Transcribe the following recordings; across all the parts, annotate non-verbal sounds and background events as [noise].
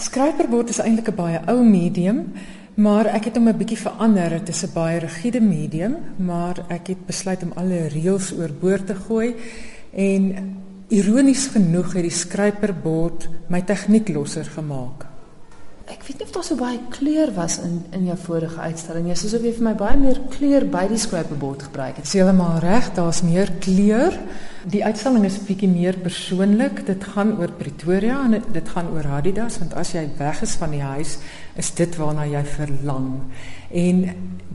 skryperbord is eintlik 'n baie ou medium, maar ek het hom 'n bietjie verander. Dit is 'n baie rigiede medium, maar ek het besluit om alle reëls oorboord te gooi en ironies genoeg het die skryperbord my tegniek losser gemaak. Ek weet nie of daar so baie kleur was in in jou vorige uitstalling nie. Soos of jy vir my baie meer kleur by die skryperbord gebruik het. Dis heeltemal reg, daar's meer kleur. Die uitstalling is bietjie meer persoonlik. Dit gaan oor Pretoria en dit gaan oor Adidas want as jy weg is van die huis, is dit waarna jy verlang. En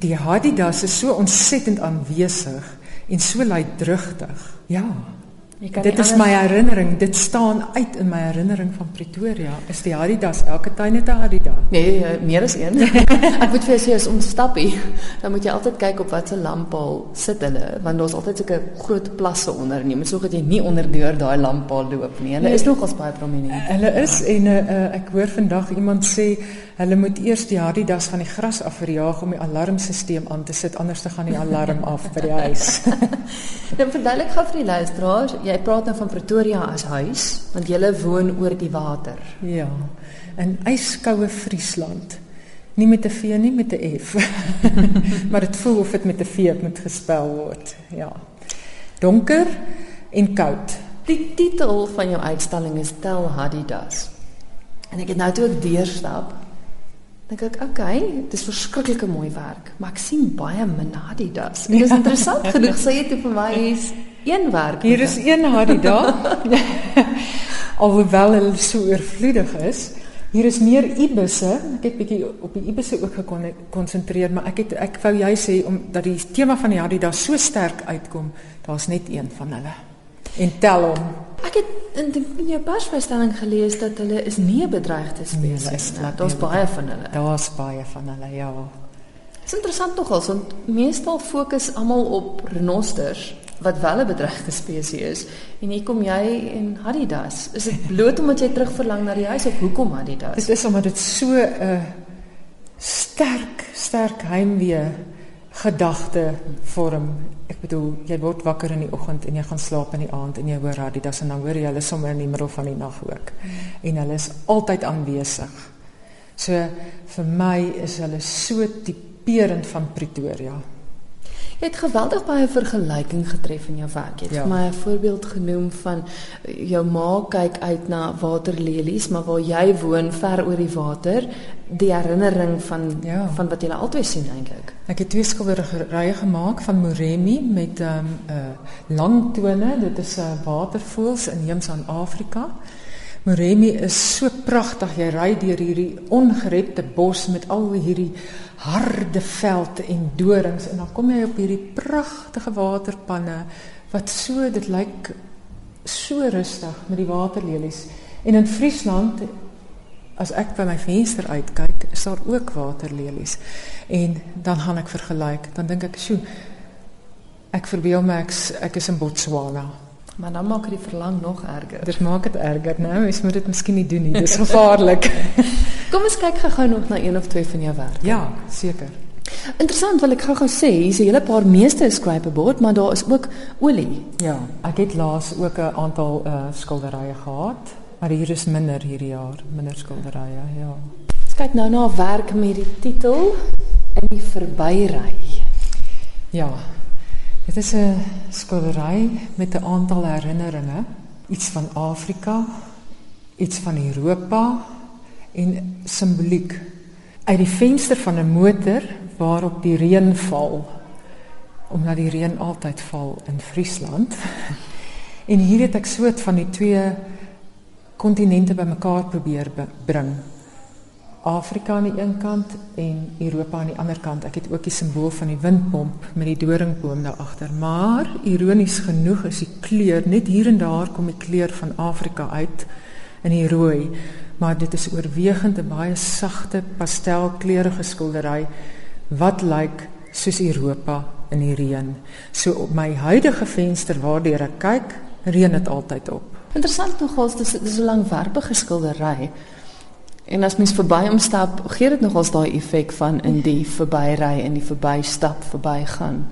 die Adidas is so ontsettend aanwesig en so luidrugtig. Ja. Dit is my herinnering. Dit staan uit in my herinnering van Pretoria. Is die Adidas elke tuin het 'n Adidas? Nee, eh, meer as een. [laughs] ek moet vir jou sê as ons stappie, dan moet jy altyd kyk op watter lamppaal sit hulle, want daar's altyd sulke groot plasse onder. Jy moet sorg dat jy nie onder deur daai lamppaal loop nie. Hulle nee, is nogals baie prominent. Hulle is en uh, ek hoor vandag iemand sê hulle moet eers die Adidas van die gras af verjaag om die alarmstelsel aan te sit anders dan gaan die alarm af by die huis. [laughs] dan verduidelik gou vir die luisteraars jy praat nou van Pretoria as huis, want jy woon oor die water. Ja. In yskoue Friesland. Nie met 'n V nie, met 'n F. [laughs] maar dit voel of dit met 'n V moet gespel word. Ja. Donker en koud. Die titel van jou uitstalling is Tel Hadidas. En ek het nou toe ek deurstap, dink ek, okay, dit is verskriklike mooi werk, maar ek sien baie min Hadidas. Dit is interessant [laughs] genoeg sê jy toe vir my is een werk. Hier is een Hadida. [laughs] Alhoewel hulle so oorvloedig is. Hier is meer ibusse. Ek het bietjie op die ibusse ook gekonsentreer, maar ek het ek wou jy sê omdat die tema van die Hadida so sterk uitkom, daar's net een van hulle. En tel hom. Ek het in in jou persverstelling gelees dat hulle is nie bedreigde nee, spesies nie. Daar's baie van hulle. Daar's baie van hulle, ja. Dit is interessant tog als want meestal fokus almal op renosters wat wel 'n bedreigde spesies is en hier kom jy en Adidas. Is dit bloot omdat jy terugverlang na die huis of hoekom Adidas? Dit is omdat dit so 'n uh, sterk sterk heimwee gedagte vorm. Ek bedoel, jy word wakker in die oggend en jy gaan slaap in die aand en jy hoor Adidas en dan hoor jy hulle sommer in die middel van die nag ook. Hmm. En hulle is altyd aanwesig. So vir my is hulle so tipeerend van Pretoria. Jy het geweldig baie vergelyking getref in jou werk. Jy het ja. vir my 'n voorbeeld genoem van eh, jou ma kyk uit na waterlelies, maar waar jy woon ver oor die water, die herinnering van ja. van wat jy altyd sien eintlik. Ek het twee skilderye gemaak van Moremi met 'n um, uh, tone. Dit is 'n uh, watervoëls inheems aan Afrika. Moremi is so pragtig. Jy ry deur hierdie ongerepte bos met al hierdie harde veld en dorings en dan kom jy op hierdie pragtige waterpanne wat so dit lyk so rustig met die waterlelies. En in Friesland as ek by my venster uitkyk, is daar ook waterlelies. En dan gaan ek vergelyk, dan dink ek, "Sjoe, ek verbeel my ek, ek is in Botswana." Maar dan maak die verlang nog erger. Dit maak dit erger, né? Mens moet dit miskien nie doen nie. Dis gevaarlik. [laughs] Kom ons kyk gou nog na een of twee van jou werke. Ja, seker. Interessant, wil ek gou-gou sê, hier's 'n hele paar meeste scraperboard, maar daar is ook olie. Ja, ek het laas ook 'n aantal uh skilderye gehad, maar hier is minder hierdie jaar, minder skilderye, ja. Ons kyk nou na 'n werk met die titel In die verbyry. Ja, Dit is 'n skildery met 'n aantal herinneringe, iets van Afrika, iets van Europa en simboliek uit die venster van 'n motor waarop die reën val. Omdat die reën altyd val in Friesland. En hier het ek soort van die twee kontinente bymekaar probeer bring. Afrika aan die een kant en Europa aan die ander kant. Ek het ook die simbool van die windpomp met die doringboom daar agter. Maar ironies genoeg is die kleur net hier en daar kom die kleur van Afrika uit in die rooi, maar dit is oorwegend 'n baie sagte pastelkleurige skildery wat lyk soos Europa in die reën. So op my huidige venster waardeur ek kyk, reën dit altyd op. Interessant nogals, dis dis 'n langwerpige skildery. En as mens verby hom stap, gee dit nogals daai effek van in die verbyry en die verbystap, verbygaan.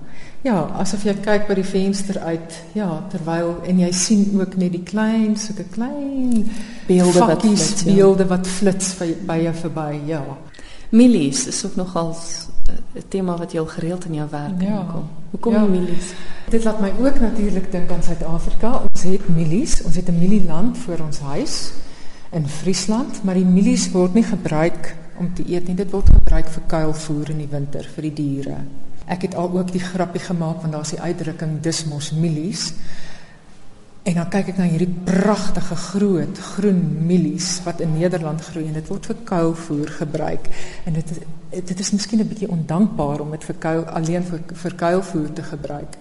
ja, asof jy kyk by die venster uit, ja, terwyl en jy sien ook net die klein, sulke klein beelde wat flits, ja. beelde wat flits by, by jou verby, ja. Milies is ook nogal 'n tema wat jy al gereeld in jou werk ja. kom. Hoekom ja. milies? Dit laat my ook natuurlik dink aan Suid-Afrika. Ons het milies, ons het 'n milieland voor ons huis in Friesland, maar die milies word nie gebruik om te eet nie. Dit word gebruik vir kuilvoer in die winter vir die diere. Ek het al ook die grappie gemaak want daar's die uitdrukking dismos milies. En dan kyk ek na hierdie pragtige groot groen mielies wat in Nederland groei en dit word vir kuilvoer gebruik. En dit dit is miskien 'n bietjie ondankbaar om dit vir kuil alleen vir vir kuilvoer te gebruik.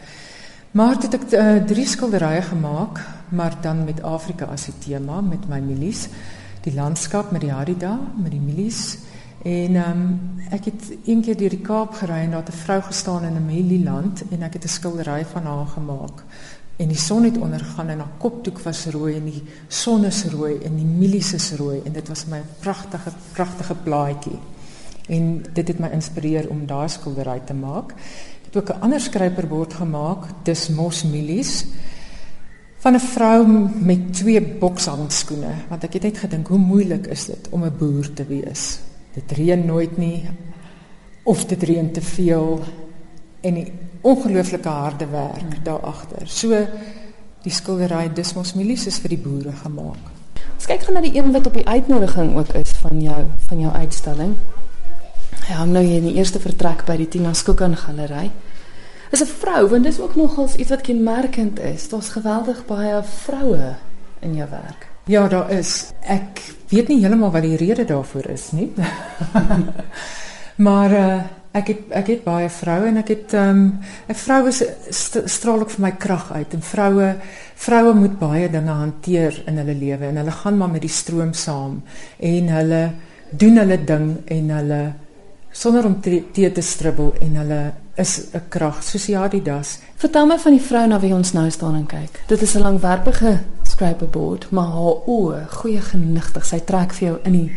Maar dit ek uh, drie skilderye gemaak, maar dan met Afrika as die tema met my mielies, die landskap met die harida, met die mielies. En ehm um, ek het een keer deur die Kaap gery en daar het 'n vrou gestaan in 'n mielieland en ek het 'n skildery van haar gemaak en die son het ondergaan en haar kopdoek was rooi en die son is rooi en die mielies is rooi en dit was my pragtige pragtige plaatjie. En dit het my inspireer om daai skildery te maak. Ek het ook 'n ander skryperbord gemaak, dis mos mielies van 'n vrou met twee bokshandskoene want ek het net gedink hoe moeilik is dit om 'n boer te wees. Dit reën nooit nie of dit reën te veel en die ongelooflike harde werk daar agter. So die skildery Dismos Milies is vir die boere gemaak. Ons kyk gou na die een wat op die uitnodiging ook is van jou van jou uitstalling. Hy hang nou hier in die eerste vertrek by die Tina Skookan Galery. Is 'n vrou want dis ook nogals iets wat kenmerkend is. Daar's geweldig baie vroue in jou werk. Ja, daar is. Ek weet nie heeltemal wat die rede daarvoor is nie. [laughs] maar uh ek het ek het baie vroue en ek het ehm um, 'n vroue st straal ook vir my krag uit en vroue vroue moet baie dinge hanteer in hulle lewe en hulle gaan maar met die stroom saam en hulle doen hulle ding en hulle sonder om te, te stribbel en hulle is 'n krag soos Adidas. Vertel my van die vrou na wie ons nou staan en kyk. Dit is 'n langwerpige scraperboard, maar haar oë, goeie genigtig, sy trek vir jou in die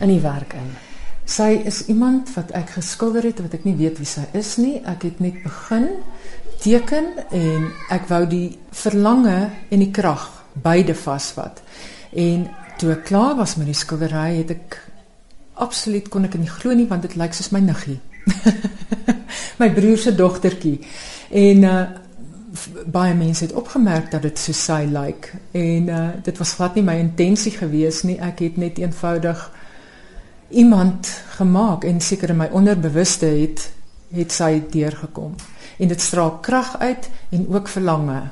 in die werk in. Sy is iemand wat ek geskilder het wat ek nie weet wie sy is nie. Ek het net begin teken en ek wou die verlange en die krag beide vasvat. En toe ek klaar was met die skildery het ek absoluut kon ek nie glo nie want dit lyk soos my niggie. [laughs] my broer se dogtertjie. En uh baie mense het opgemerk dat dit so sy lyk en uh dit was glad nie my intensie gewees nie. Ek het net eenvoudig iemand gemaak en seker in my onderbewuste het het sy deurgekom en dit straal krag uit en ook verlange